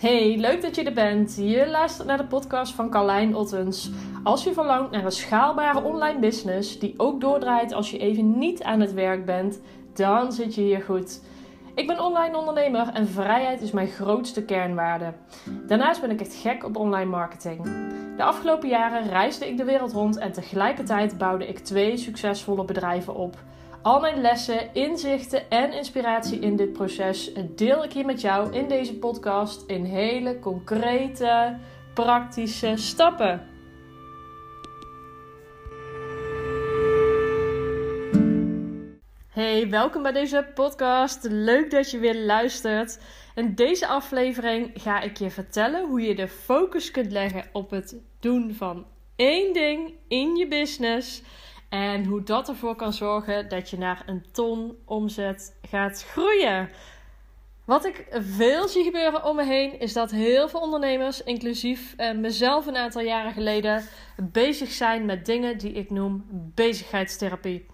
Hey, leuk dat je er bent. Je luistert naar de podcast van Carlijn Ottens. Als je verlangt naar een schaalbare online business die ook doordraait als je even niet aan het werk bent, dan zit je hier goed. Ik ben online ondernemer en vrijheid is mijn grootste kernwaarde. Daarnaast ben ik echt gek op online marketing. De afgelopen jaren reisde ik de wereld rond en tegelijkertijd bouwde ik twee succesvolle bedrijven op. Al mijn lessen, inzichten en inspiratie in dit proces deel ik hier met jou in deze podcast in hele concrete, praktische stappen. Hey, welkom bij deze podcast. Leuk dat je weer luistert. In deze aflevering ga ik je vertellen hoe je de focus kunt leggen op het doen van één ding in je business en hoe dat ervoor kan zorgen dat je naar een ton omzet gaat groeien. Wat ik veel zie gebeuren om me heen is dat heel veel ondernemers, inclusief eh, mezelf een aantal jaren geleden, bezig zijn met dingen die ik noem bezigheidstherapie.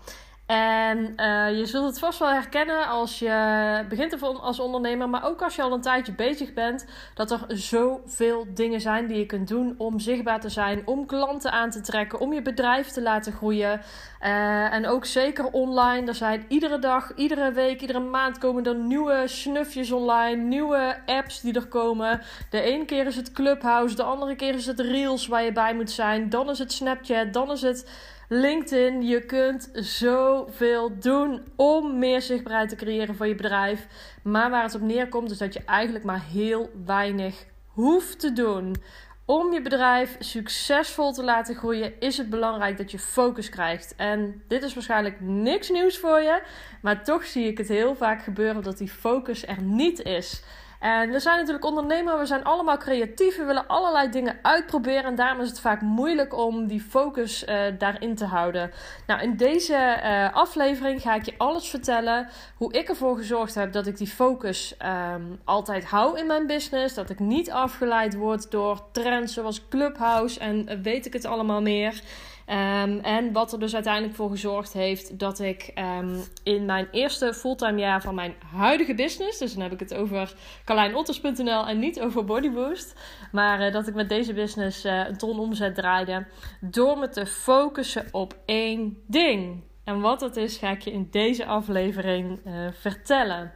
En uh, je zult het vast wel herkennen als je begint als ondernemer, maar ook als je al een tijdje bezig bent, dat er zoveel dingen zijn die je kunt doen om zichtbaar te zijn, om klanten aan te trekken, om je bedrijf te laten groeien. Uh, en ook zeker online. Er zijn iedere dag, iedere week, iedere maand komen er nieuwe snufjes online, nieuwe apps die er komen. De ene keer is het Clubhouse, de andere keer is het Reels waar je bij moet zijn, dan is het Snapchat, dan is het LinkedIn. Je kunt zoveel doen om meer zichtbaarheid te creëren voor je bedrijf. Maar waar het op neerkomt is dat je eigenlijk maar heel weinig hoeft te doen. Om je bedrijf succesvol te laten groeien, is het belangrijk dat je focus krijgt. En dit is waarschijnlijk niks nieuws voor je, maar toch zie ik het heel vaak gebeuren dat die focus er niet is. En we zijn natuurlijk ondernemer, we zijn allemaal creatief, we willen allerlei dingen uitproberen en daarom is het vaak moeilijk om die focus uh, daarin te houden. Nou, in deze uh, aflevering ga ik je alles vertellen hoe ik ervoor gezorgd heb dat ik die focus um, altijd hou in mijn business, dat ik niet afgeleid word door trends zoals Clubhouse en uh, weet ik het allemaal meer. Um, en wat er dus uiteindelijk voor gezorgd heeft dat ik um, in mijn eerste fulltime jaar van mijn huidige business, dus dan heb ik het over carlijnotters.nl en niet over Bodyboost, maar uh, dat ik met deze business uh, een ton omzet draaide door me te focussen op één ding. En wat dat is, ga ik je in deze aflevering uh, vertellen.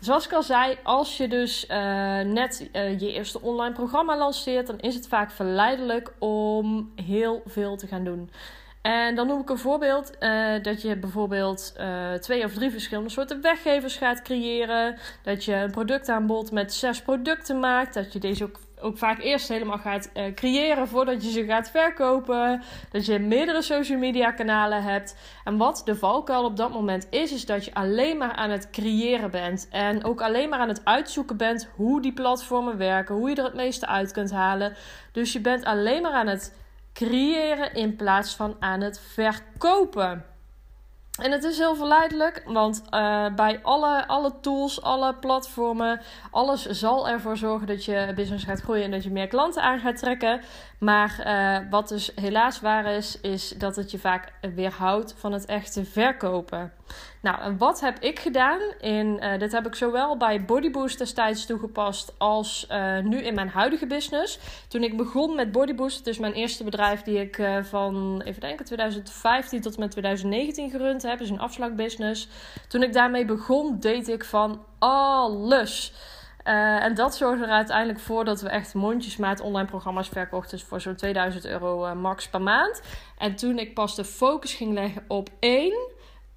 Zoals ik al zei, als je dus uh, net uh, je eerste online programma lanceert, dan is het vaak verleidelijk om heel veel te gaan doen. En dan noem ik een voorbeeld uh, dat je bijvoorbeeld twee of drie verschillende soorten weggevers gaat creëren. Dat je een productaanbod met zes producten maakt. Dat je deze ook ook vaak eerst helemaal gaat uh, creëren voordat je ze gaat verkopen. Dat je meerdere social media kanalen hebt. En wat de valkuil op dat moment is, is dat je alleen maar aan het creëren bent. En ook alleen maar aan het uitzoeken bent hoe die platformen werken. Hoe je er het meeste uit kunt halen. Dus je bent alleen maar aan het creëren in plaats van aan het verkopen. En het is heel verleidelijk, want uh, bij alle, alle tools, alle platformen, alles zal ervoor zorgen dat je business gaat groeien en dat je meer klanten aan gaat trekken. Maar uh, wat dus helaas waar is, is dat het je vaak weerhoudt van het echte verkopen. Nou, wat heb ik gedaan? In, uh, dit heb ik zowel bij Bodyboost destijds toegepast als uh, nu in mijn huidige business. Toen ik begon met Bodyboost, dus mijn eerste bedrijf die ik uh, van, even denken, 2015 tot en met 2019 gerund heb, dus een afslagbusiness. Toen ik daarmee begon, deed ik van alles. En dat zorgde er uiteindelijk voor dat we echt mondjesmaat online programma's verkochten voor zo'n 2000 euro max per maand. En toen ik pas de focus ging leggen op één,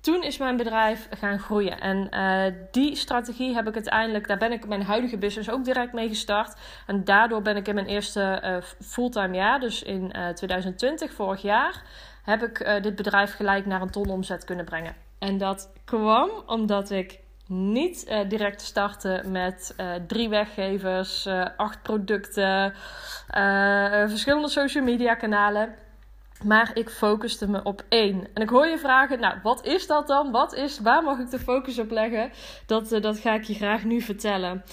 toen is mijn bedrijf gaan groeien. En uh, die strategie heb ik uiteindelijk, daar ben ik mijn huidige business ook direct mee gestart. En daardoor ben ik in mijn eerste fulltime jaar, dus in 2020, vorig jaar, heb ik dit bedrijf gelijk naar een ton omzet kunnen brengen. En dat kwam omdat ik niet uh, direct starten met uh, drie weggevers, uh, acht producten, verschillende social media kanalen. Maar ik focuste me op één. En ik hoor je vragen, nou, wat is dat dan? Wat is, waar mag ik de focus op leggen? Dat, dat ga ik je graag nu vertellen.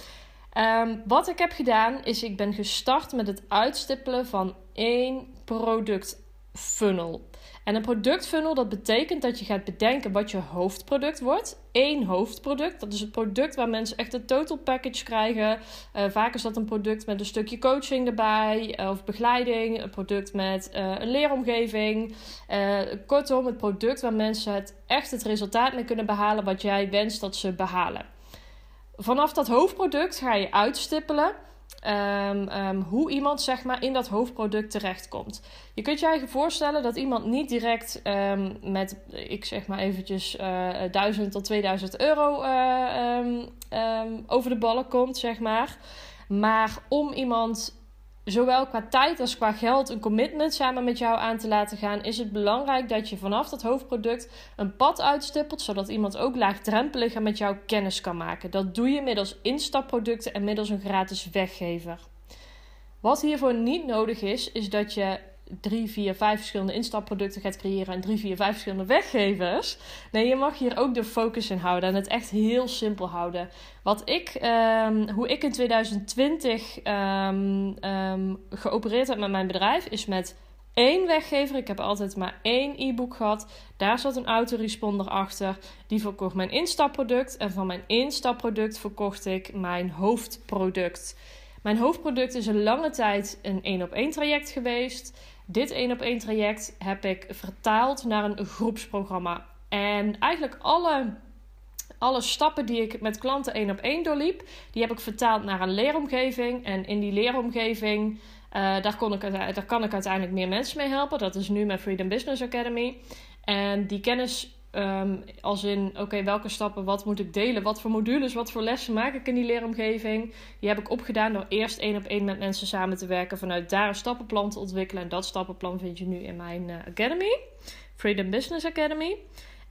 Um, wat ik heb gedaan, is ik ben gestart met het uitstippelen van één product funnel. En een productfunnel, dat betekent dat je gaat bedenken wat je hoofdproduct wordt. Eén hoofdproduct, dat is het product waar mensen echt een total package krijgen. Uh, vaak is dat een product met een stukje coaching erbij, uh, of begeleiding. Een product met uh, een leeromgeving. kortom, het product waar mensen het echt het resultaat mee kunnen behalen wat jij wenst dat ze behalen. Vanaf dat hoofdproduct ga je uitstippelen Um, um, hoe iemand zeg maar, in dat hoofdproduct terechtkomt. Je kunt je eigen voorstellen dat iemand niet direct um, met, ik zeg maar eventjes, uh, eh, 1000 tot 2000 euro uh, over de ballen komt, zeg maar. Maar om iemand zowel qua tijd als qua geld een commitment samen met jou aan te laten gaan, is het belangrijk dat je vanaf dat hoofdproduct een pad uitstippelt, zodat iemand ook laagdrempeliger met jou kennis kan maken. Dat doe je middels instapproducten en middels een gratis weggever. Wat hiervoor niet nodig is, is dat je drie, vier, vijf verschillende instapproducten gaat creëren en drie, vier, vijf verschillende weggevers. Nee, je mag hier ook de focus in houden en het echt heel simpel houden. Wat ik, um, hoe ik in 2020 um, um, geopereerd heb met mijn bedrijf, is met één weggever. Ik heb altijd maar één e-book gehad. Daar zat een autoresponder achter. Die verkocht mijn instapproduct. En van mijn instapproduct verkocht ik mijn hoofdproduct. Mijn hoofdproduct is een lange tijd een één op één traject geweest. Dit één op één traject heb ik vertaald naar een groepsprogramma. En eigenlijk alle, alle stappen die ik met klanten één op één doorliep, die heb ik vertaald naar een leeromgeving. En in die leeromgeving, uh, daar, kon ik, daar kan ik uiteindelijk meer mensen mee helpen. Dat is nu mijn Freedom Business Academy. En die kennis Ehm, als in, oké, welke stappen, wat moet ik delen? Wat voor modules, wat voor lessen maak ik in die leeromgeving? Die heb ik opgedaan door eerst één op één met mensen samen te werken. Vanuit daar een stappenplan te ontwikkelen. En dat stappenplan vind je nu in mijn uh, Academy. Freedom Business Academy.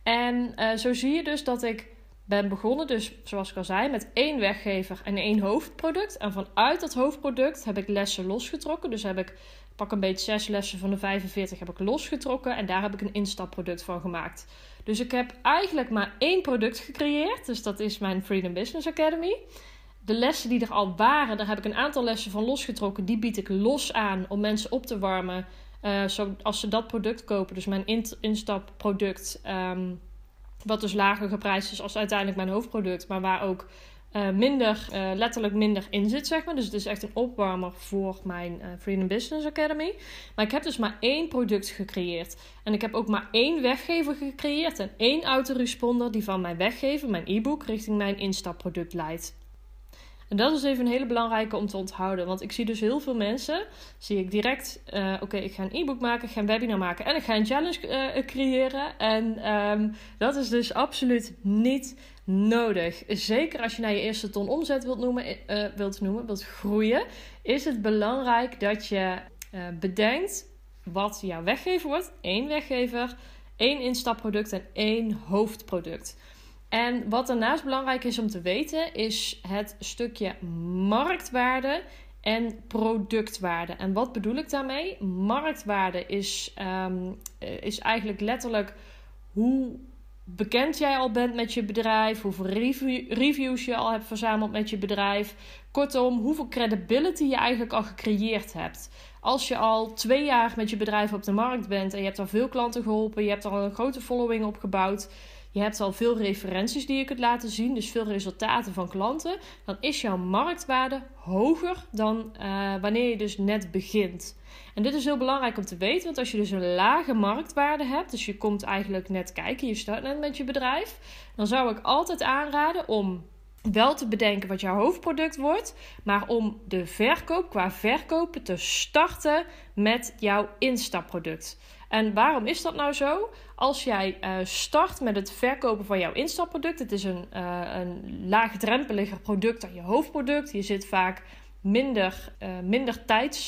En uh, zo zie je dus dat ik ben begonnen, dus zoals ik al zei, met één weggever en één hoofdproduct. En vanuit dat hoofdproduct heb ik lessen losgetrokken. Dus heb ik pak een beetje zes lessen van de 45 heb ik losgetrokken. En daar heb ik een instapproduct van gemaakt. Dus ik heb eigenlijk maar één product gecreëerd. Dus dat is mijn Freedom Business Academy. De lessen die er al waren, daar heb ik een aantal lessen van losgetrokken. Die bied ik los aan om mensen op te warmen. Uh, zo, als ze dat product kopen, dus mijn instapproduct, um, wat dus lager geprijsd is als uiteindelijk mijn hoofdproduct, maar waar ook uh, minder, uh, letterlijk minder in zit, zeg maar. Dus het is echt een opwarmer voor mijn uh, Freedom Business Academy. Maar ik heb dus maar één product gecreëerd. En ik heb ook maar één weggever gecreëerd en één autoresponder die van mijn weggever, mijn e-book, richting mijn instapproduct leidt. En dat is even een hele belangrijke om te onthouden. Want ik zie dus heel veel mensen, zie ik direct, uh, oké, ik ga een e-book maken, ik ga een webinar maken en ik ga een challenge uh, creëren. En um, dat is dus absoluut niet nodig. Zeker als je naar je eerste ton omzet wilt noemen, uh, wilt, noemen wilt groeien, is het belangrijk dat je bedenkt wat jouw weggever wordt. Eén weggever, één instapproduct en één hoofdproduct. En wat daarnaast belangrijk is om te weten, is het stukje marktwaarde en productwaarde. En wat bedoel ik daarmee? Marktwaarde is, um, is eigenlijk letterlijk hoe bekend jij al bent met je bedrijf, hoeveel review, reviews je al hebt verzameld met je bedrijf. Kortom, hoeveel credibility je eigenlijk al gecreëerd hebt. Als je al twee jaar met je bedrijf op de markt bent en je hebt al veel klanten geholpen, je hebt al een grote following opgebouwd je hebt al veel referenties die je kunt laten zien, dus veel resultaten van klanten, dan is jouw marktwaarde hoger dan uh, wanneer je dus net begint. En dit is heel belangrijk om te weten, want als je dus een lage marktwaarde hebt, dus je komt eigenlijk net kijken, je start net met je bedrijf, dan zou ik altijd aanraden om wel te bedenken wat jouw hoofdproduct wordt, maar om de verkoop qua verkopen te starten met jouw instapproduct. En waarom is dat nou zo? Als jij uh, start met het verkopen van jouw instapproduct, het is een, uh, een laagdrempeliger product dan je hoofdproduct. Je zit vaak minder, uh, minder tijds,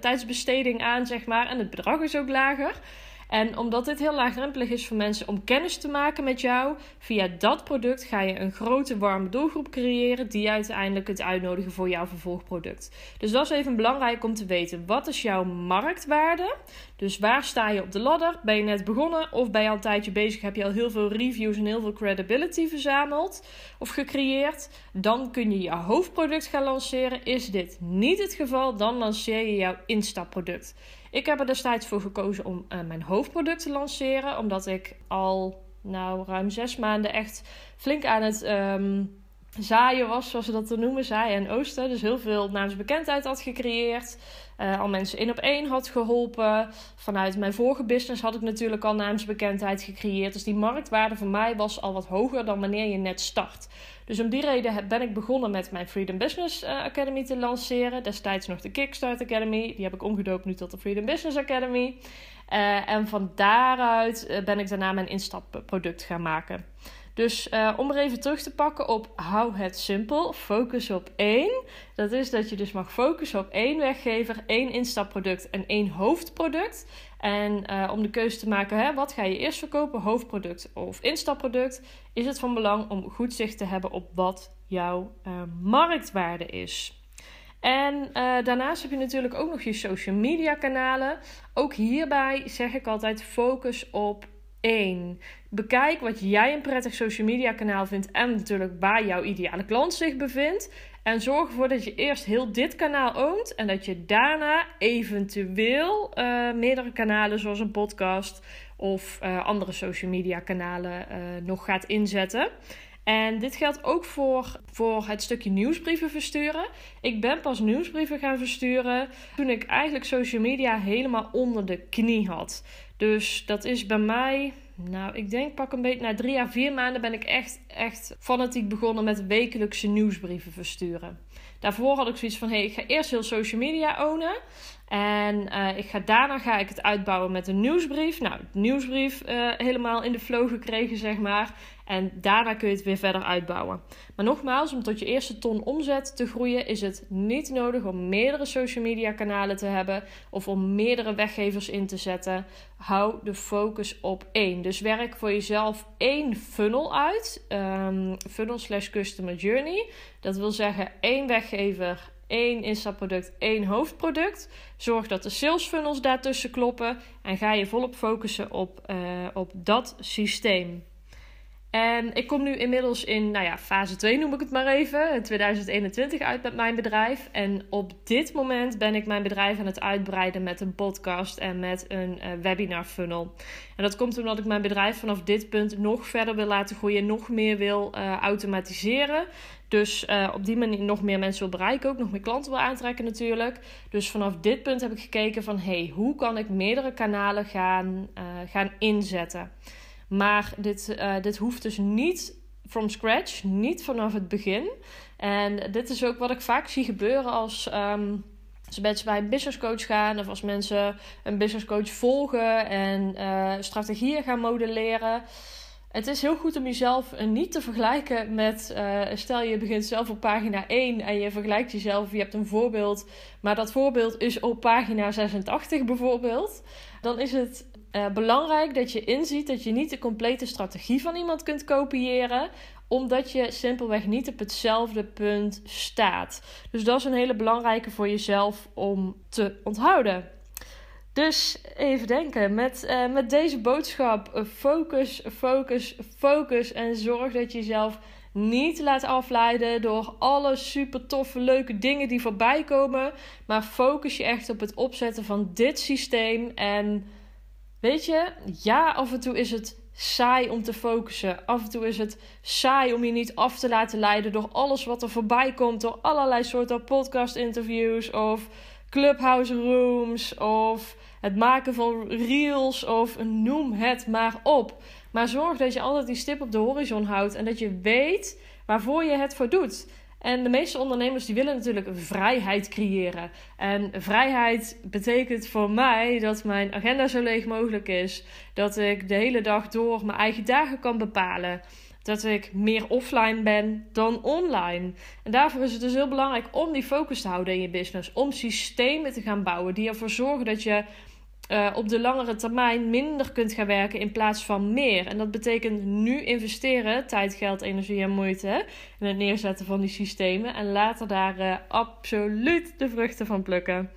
tijdsbesteding aan, zeg maar. En het bedrag is ook lager. En omdat dit heel laagdrempelig is voor mensen om kennis te maken met jou, via dat product ga je een grote warme doelgroep creëren die uiteindelijk het uitnodigen voor jouw vervolgproduct. Dus dat is even belangrijk om te weten. Wat is jouw marktwaarde? Dus waar sta je op de ladder? Ben je net begonnen of ben je al een tijdje bezig? Heb je al heel veel reviews en heel veel credibility verzameld of gecreëerd? Dan kun je je hoofdproduct gaan lanceren. Is dit niet het geval, dan lanceer je jouw instapproduct. Ik heb er destijds voor gekozen om uh, mijn hoofdproduct te lanceren, omdat ik al nou, ruim zes maanden echt flink aan het um, zaaien was, zoals ze dat te noemen, zaaien en oosten. Dus heel veel naamsbekendheid had gecreëerd. Uh, al mensen één op één had geholpen. Vanuit mijn vorige business had ik natuurlijk al naamsbekendheid gecreëerd. Dus die marktwaarde voor mij was al wat hoger dan wanneer je net start. Dus om die reden ben ik begonnen met mijn Freedom Business eh, Academy te lanceren. Destijds nog de Kickstart Academy. Die heb ik omgedoopt nu tot de Freedom Business Academy. Uh, en van daaruit ben ik daarna mijn instapproduct gaan maken. Dus uh, om er even terug te pakken op hou het simpel. Focus op één. Dat is dat je dus mag focussen op één weggever, één instapproduct en één hoofdproduct. En uh, om de keuze te maken, hè, wat ga je eerst verkopen, hoofdproduct of instapproduct, is het van belang om goed zicht te hebben op wat jouw uh, marktwaarde is. En daarnaast heb je natuurlijk ook nog je social media kanalen. Ook hierbij zeg ik altijd focus op 1. Bekijk wat jij een prettig social media kanaal vindt en natuurlijk waar jouw ideale klant zich bevindt. En zorg ervoor dat je eerst heel dit kanaal oont en dat je daarna eventueel uh, meerdere kanalen zoals een podcast of uh, andere social media kanalen uh, nog gaat inzetten. En dit geldt ook voor, voor het stukje nieuwsbrieven versturen. Ik ben pas nieuwsbrieven gaan versturen toen ik eigenlijk social media helemaal onder de knie had. Dus dat is bij mij, nou, ik denk pak een beetje, na drie à vier maanden ben ik echt, echt fanatiek begonnen met wekelijkse nieuwsbrieven versturen. Daarvoor had ik zoiets van, hé, hey, ik ga eerst heel social media ownen. En uh, ik ga, daarna ga ik het uitbouwen met een nieuwsbrief. Nou, de nieuwsbrief uh, helemaal in de flow gekregen, zeg maar. En daarna kun je het weer verder uitbouwen. Maar nogmaals, om tot je eerste ton omzet te groeien, is het niet nodig om meerdere social media kanalen te hebben of om meerdere weggevers in te zetten. Hou de focus op één. Dus werk voor jezelf één funnel uit. Um, funnel slash customer journey. Dat wil zeggen één weggever, één instapproduct, één hoofdproduct. Zorg dat de sales funnels daartussen kloppen en ga je volop focussen op, uh, op dat systeem. En ik kom nu inmiddels in nou ja, fase 2, noem ik het maar even, in 2021 uit met mijn bedrijf. En op dit moment ben ik mijn bedrijf aan het uitbreiden met een podcast en met een uh, webinar funnel. En dat komt omdat ik mijn bedrijf vanaf dit punt nog verder wil laten groeien, nog meer wil uh, automatiseren. Dus uh, op die manier nog meer mensen wil bereiken, ook nog meer klanten wil aantrekken natuurlijk. Dus vanaf dit punt heb ik gekeken van, hey, hoe kan ik meerdere kanalen gaan, gaan inzetten? Maar dit, uh, dit hoeft dus niet from scratch, niet vanaf het begin. En dit is ook wat ik vaak zie gebeuren als. Um, mensen bij een business coach gaan of als mensen een business coach volgen en uh, strategieën gaan modelleren. Het is heel goed om jezelf niet te vergelijken met, stel je begint zelf op pagina 1 en je vergelijkt jezelf, je hebt een voorbeeld, maar dat voorbeeld is op pagina 86 bijvoorbeeld. Dan is het uh, belangrijk dat je inziet dat je niet de complete strategie van iemand kunt kopiëren, omdat je simpelweg niet op hetzelfde punt staat. Dus dat is een hele belangrijke voor jezelf om te onthouden. Dus even denken, met, uh, met deze boodschap: focus, focus, focus. En zorg dat je jezelf niet laat afleiden door alle super toffe, leuke dingen die voorbij komen. Maar focus je echt op het opzetten van dit systeem. En Weet je, ja, af en toe is het saai om te focussen. Af en toe is het saai om je niet af te laten leiden door alles wat er voorbij komt. Door allerlei soorten podcast-interviews of clubhouse rooms of het maken van reels of noem het maar op. Maar zorg dat je altijd die stip op de horizon houdt en dat je weet waarvoor je het voor doet. En de meeste ondernemers die willen natuurlijk vrijheid creëren. En vrijheid betekent voor mij dat mijn agenda zo leeg mogelijk is. Dat ik de hele dag door mijn eigen dagen kan bepalen. Dat ik meer offline ben dan online. En daarvoor is het dus heel belangrijk om die focus te houden in je business. Om systemen te gaan bouwen die ervoor zorgen dat je uh, op de langere termijn minder kunt gaan werken in plaats van meer. En dat betekent nu investeren, tijd, geld, energie en moeite in het neerzetten van die systemen en later daar uh, absoluut de vruchten van plukken.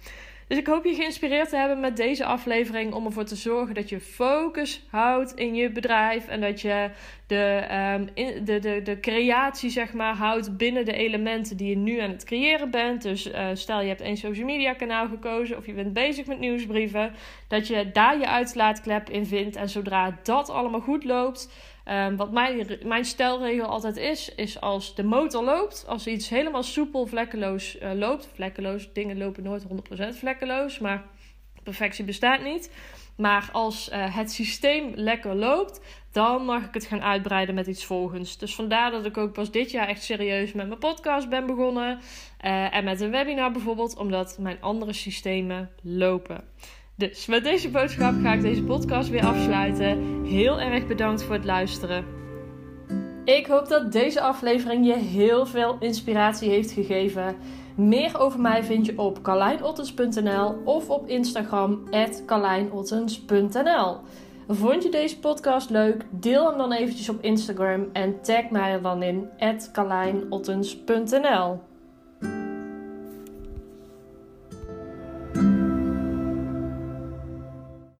Dus ik hoop je geïnspireerd te hebben met deze aflevering om ervoor te zorgen dat je focus houdt in je bedrijf en dat je de, um, de, de, de creatie zeg maar houdt binnen de elementen die je nu aan het creëren bent. Dus uh, stel je hebt één social media kanaal gekozen of je bent bezig met nieuwsbrieven, dat je daar je uitlaatklep in vindt en zodra dat allemaal goed loopt Um, wat mijn, mijn stelregel altijd is, is als de motor loopt, als iets helemaal soepel, vlekkeloos uh, loopt. Vlekkeloos, dingen lopen nooit 100% vlekkeloos, maar perfectie bestaat niet. Maar als uh, het systeem lekker loopt, dan mag ik het gaan uitbreiden met iets volgens. Dus vandaar dat ik ook pas dit jaar echt serieus met mijn podcast ben begonnen. Uh, en met een webinar bijvoorbeeld, omdat mijn andere systemen lopen. Dus met deze boodschap ga ik deze podcast weer afsluiten. Heel erg bedankt voor het luisteren. Ik hoop dat deze aflevering je heel veel inspiratie heeft gegeven. Meer over mij vind je op carlijnottens.nl of op Instagram carlijnottens.nl. Vond je deze podcast leuk? Deel hem dan eventjes op Instagram en tag mij er dan in carlijnottens.nl.